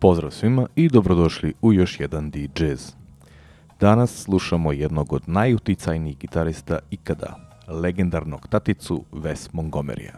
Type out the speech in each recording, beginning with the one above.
Pozdrav svima i dobrodošli u još jedan D-Jazz. Danas slušamo jednog od najuticajnijih gitarista ikada, legendarnog taticu Wes Montgomerya.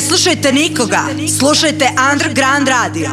Slušajte nikoga, slušajte Underground Radio.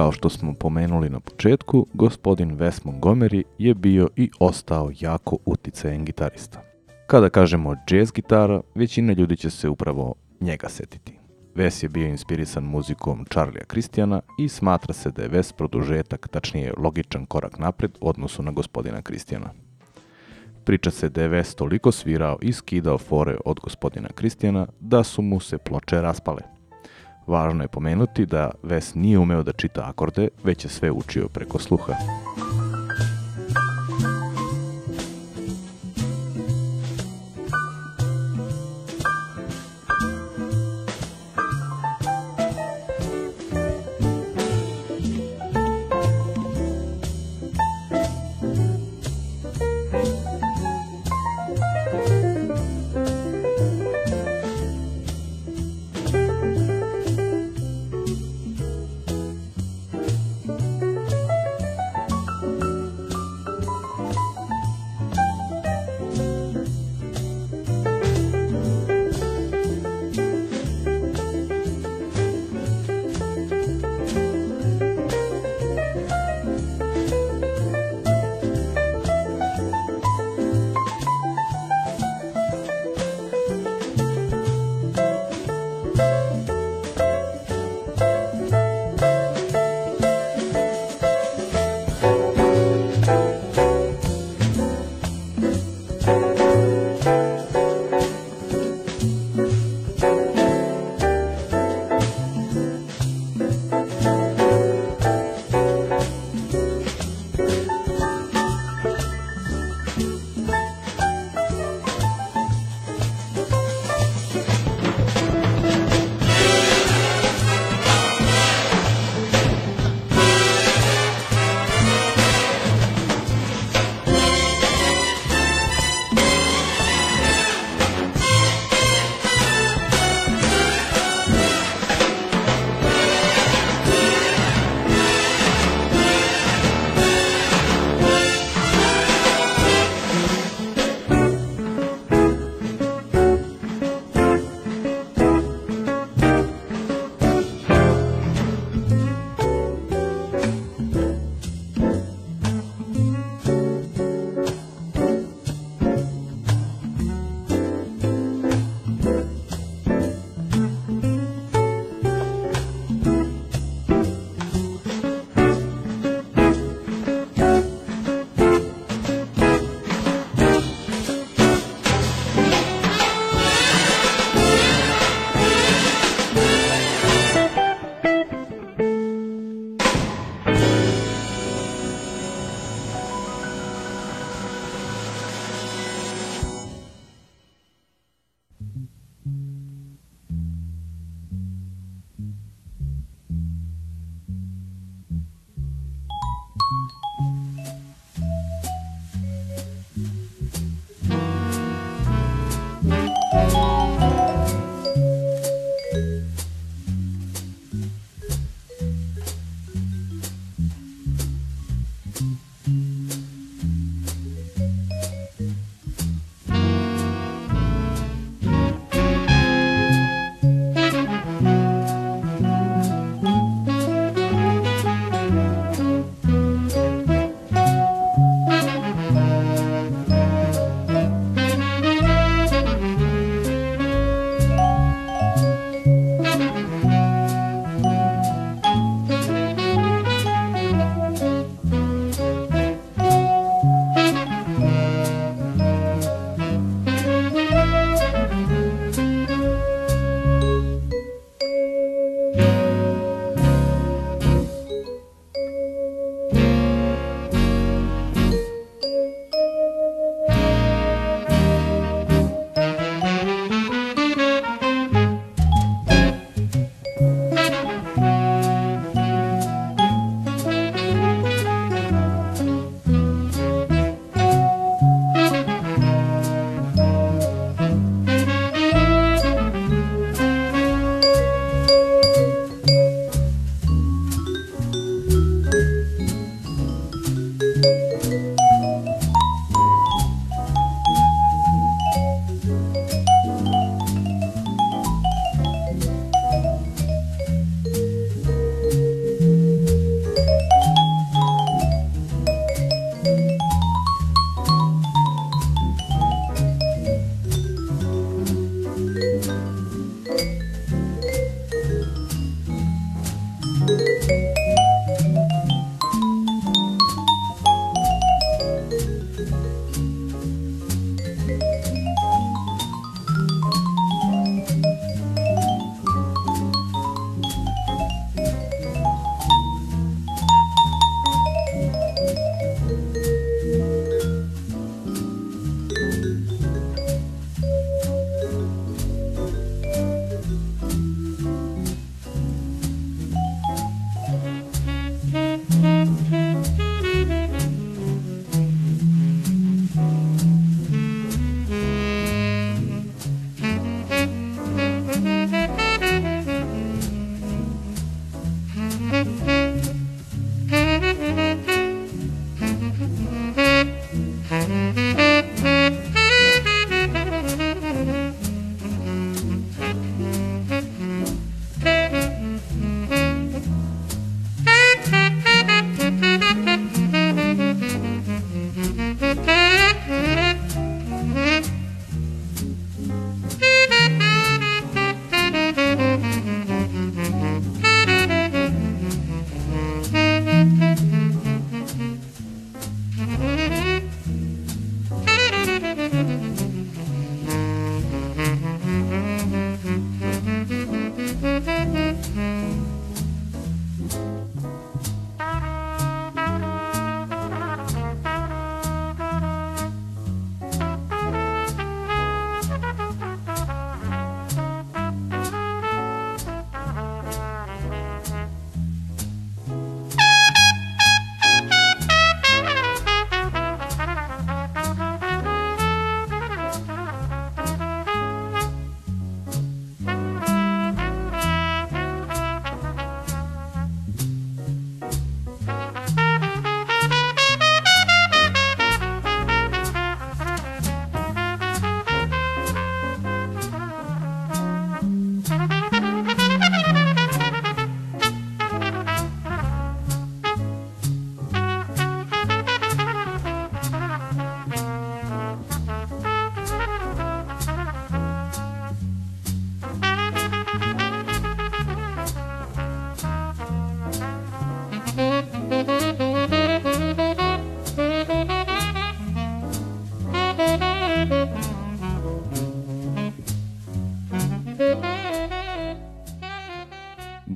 Kao što smo pomenuli na početku, gospodin Wes Montgomery je bio i ostao jako uticajan gitarista. Kada kažemo jazz gitara, većina ljudi će se upravo njega setiti. Wes je bio inspirisan muzikom Charlie'a Kristijana i smatra se da je Wes produžetak, tačnije logičan korak napred u odnosu na gospodina Kristijana. Priča se da je Wes toliko svirao i skidao fore od gospodina Kristijana da su mu se ploče raspale. Važno je pomenuti da Wes nije umeo da čita akorde, već je sve učio preko sluha.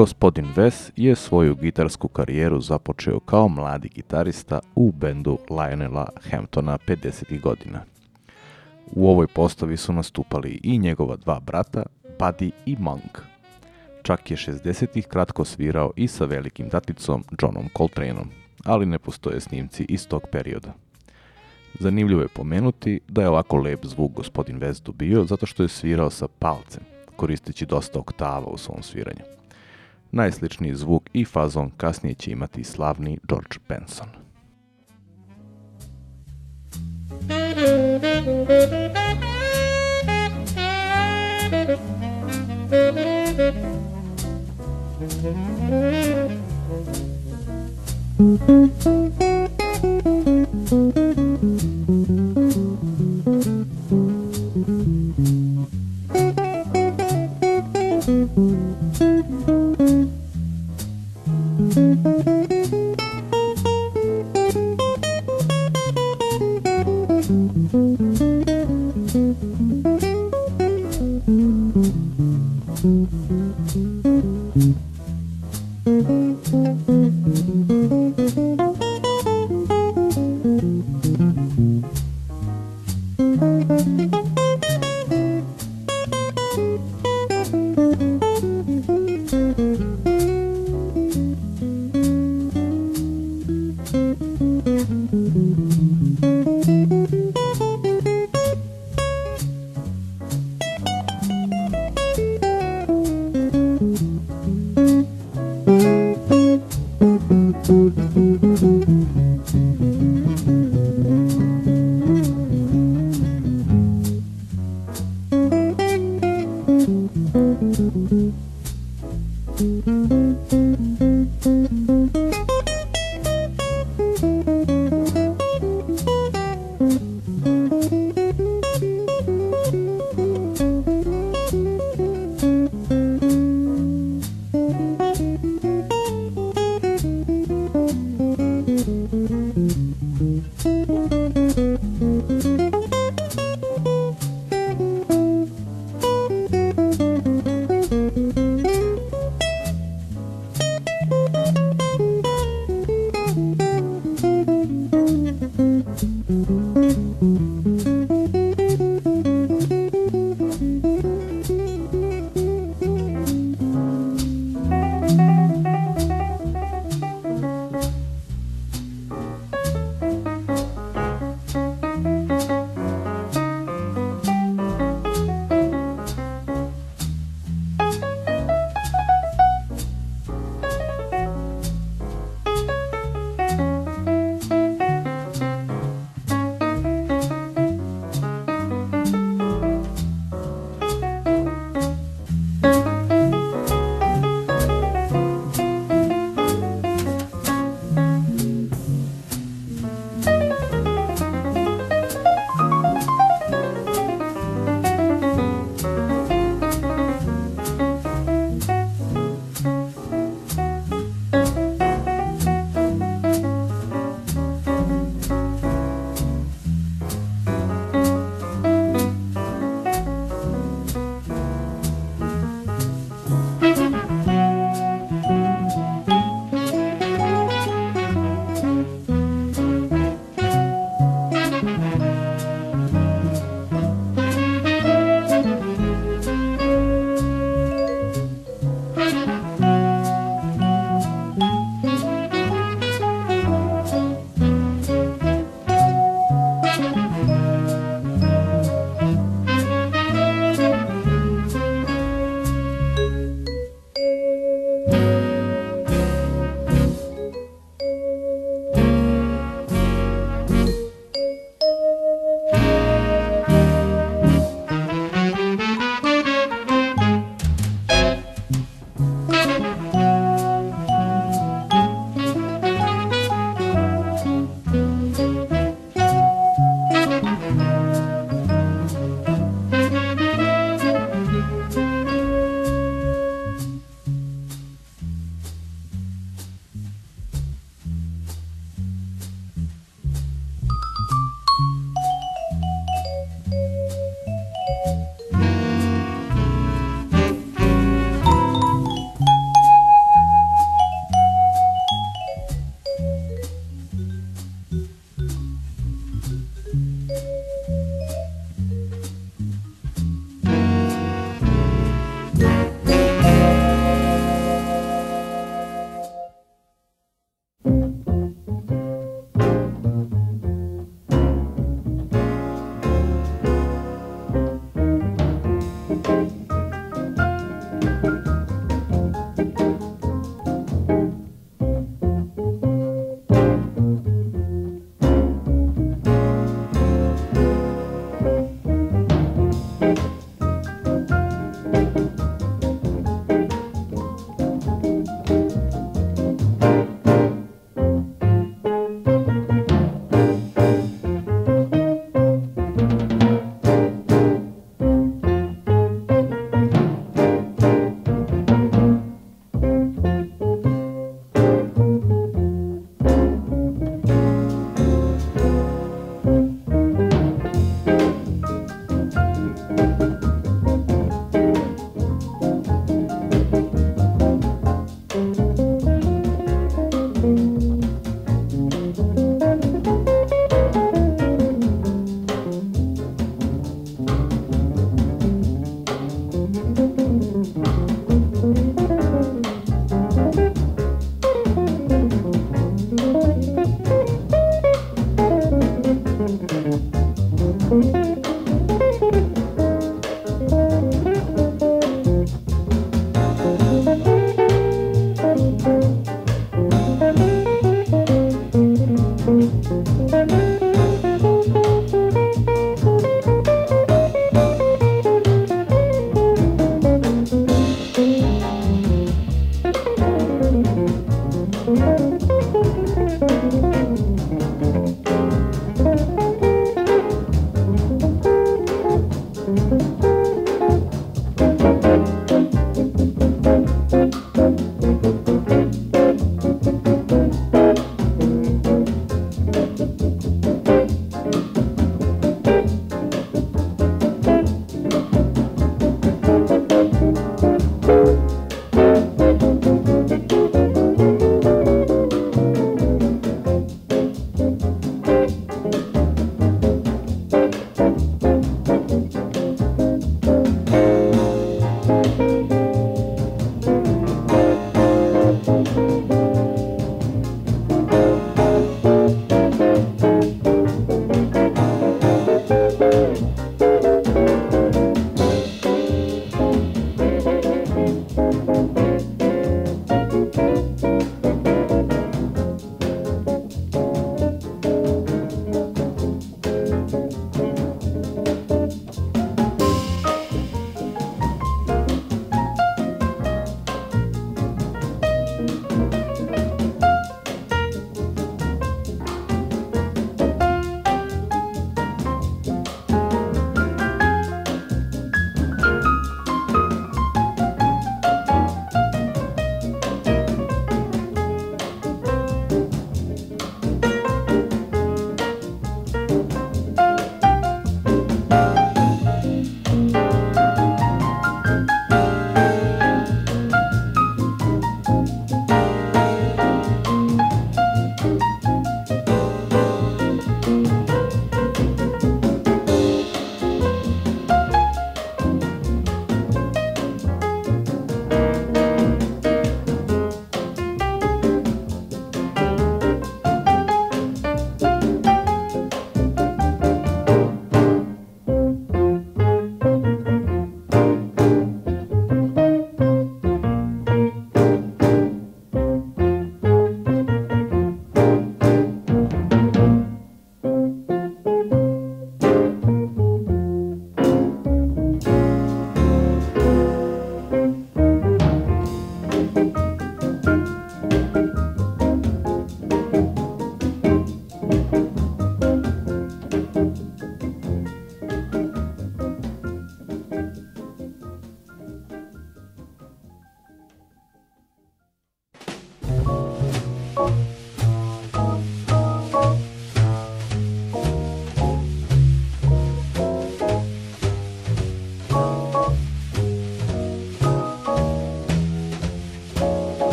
Gospodin Wes je svoju gitarsku karijeru započeo kao mladi gitarista u bendu Lionela Hamptona 50. godina. U ovoj postavi su nastupali i njegova dva brata, Buddy i Monk. Čak je 60-ih kratko svirao i sa velikim daticom Johnom Coltraneom, ali ne postoje snimci iz tog perioda. Zanimljivo je pomenuti da je ovako lep zvuk gospodin Wes dobio zato što je svirao sa palcem, koristeći dosta oktava u svom sviranju. Najsličniji zvuk i fazon kasnije će imati slavni George Benson.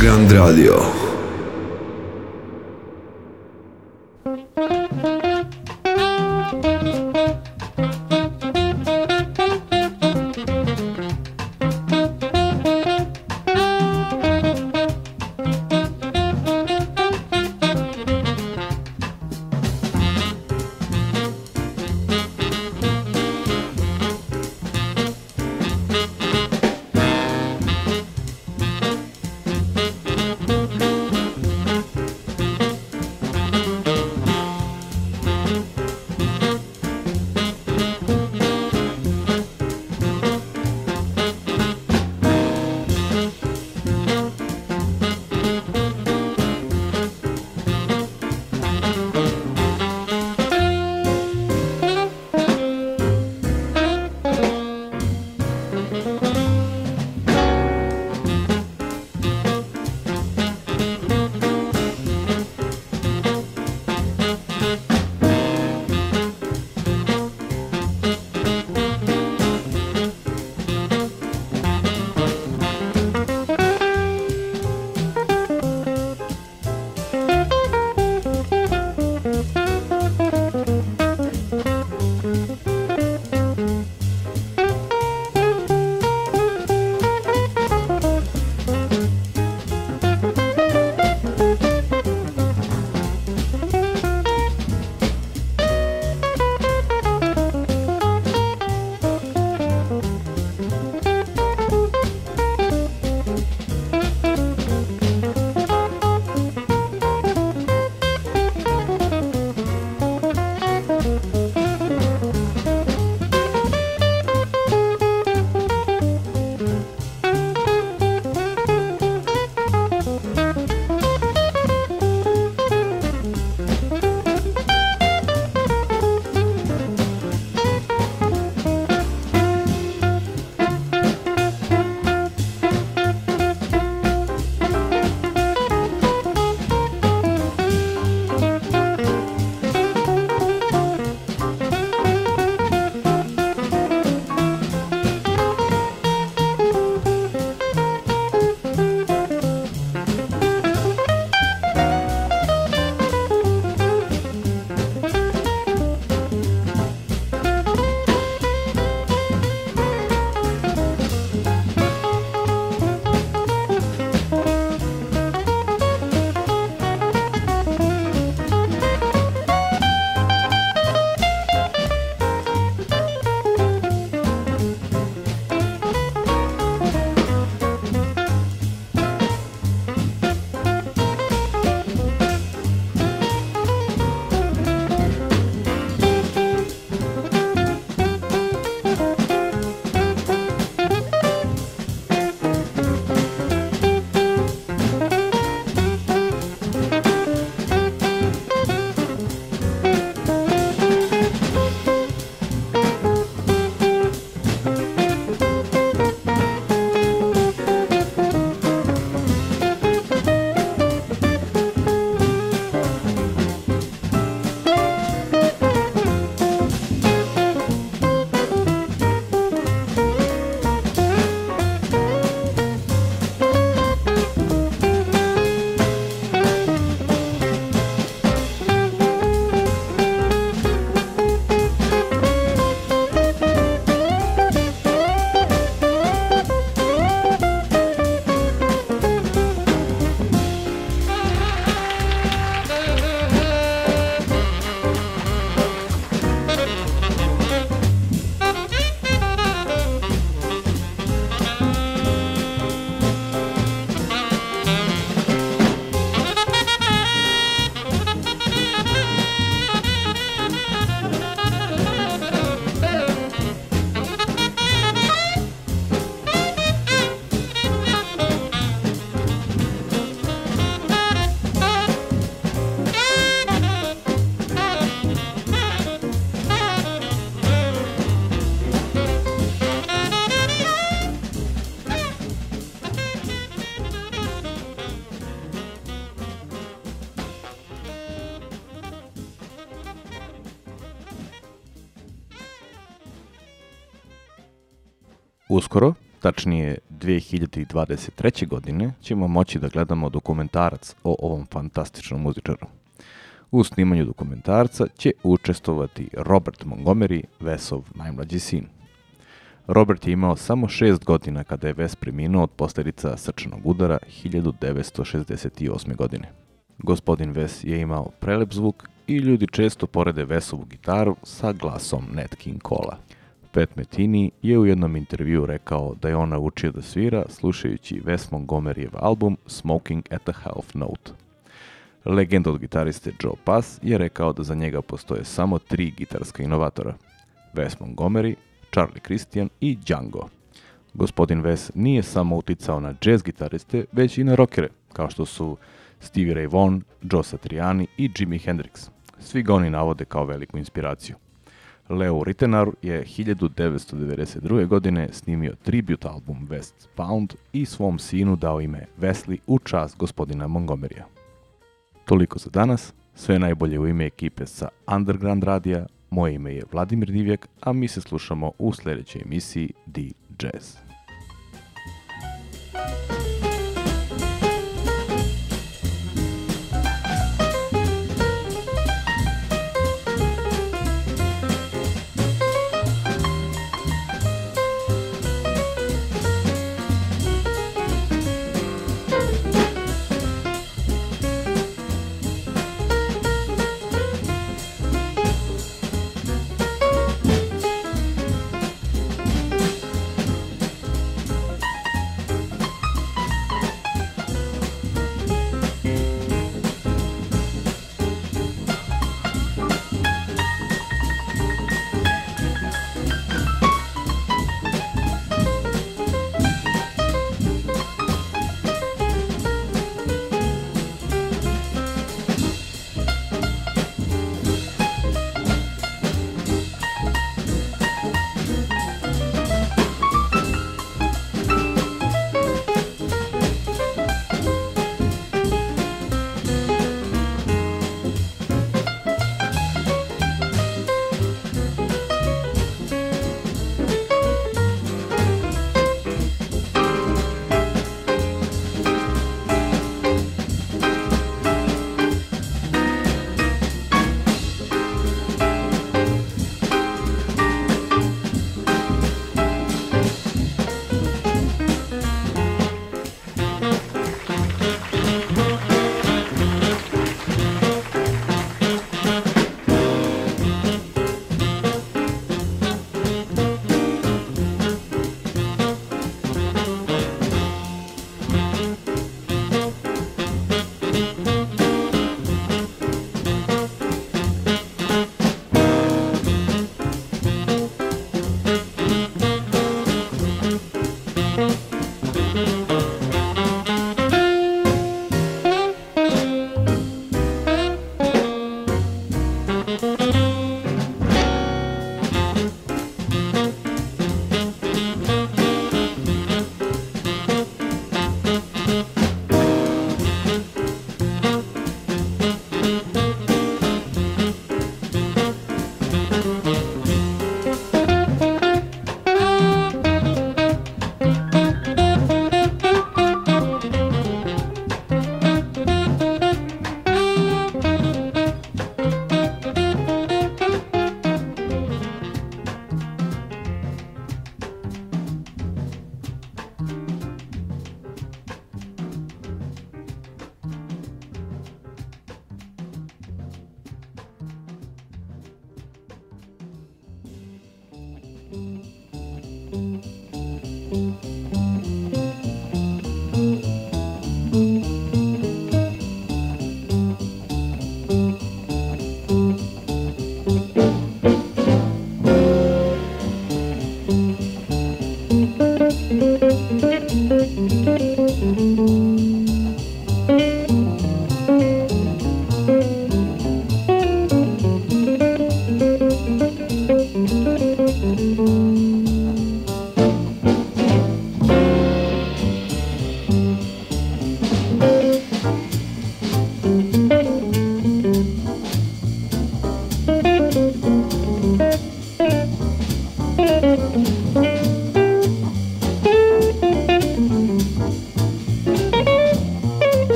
Underground Radio. Uskoro, tačnije 2023. godine, ćemo moći da gledamo dokumentarac o ovom fantastičnom muzičaru. U snimanju dokumentarca će učestovati Robert Montgomery, Vesov najmlađi sin. Robert je imao samo šest godina kada je Ves preminuo od posljedica srčanog udara 1968. godine. Gospodin Ves je imao prelep zvuk i ljudi često porede Vesovu gitaru sa glasom Nat King Cola. Pat Metini je u jednom intervju rekao da je on naučio da svira slušajući Wes Montgomeryev album Smoking at the Half Note. Legend od gitariste Joe Pass je rekao da za njega postoje samo tri gitarska inovatora. Wes Montgomery, Charlie Christian i Django. Gospodin Wes nije samo uticao na jazz gitariste, već i na rockere, kao što su Stevie Ray Vaughan, Joe Satriani i Jimi Hendrix. Svi ga oni navode kao veliku inspiraciju. Leo Rittenar je 1992. godine snimio tribute album Westbound i svom sinu dao ime Wesley u čast gospodina Montgomerya. Toliko za danas, sve najbolje u ime ekipe sa Underground Radija, moje ime je Vladimir Divjak, a mi se slušamo u sljedećoj emisiji The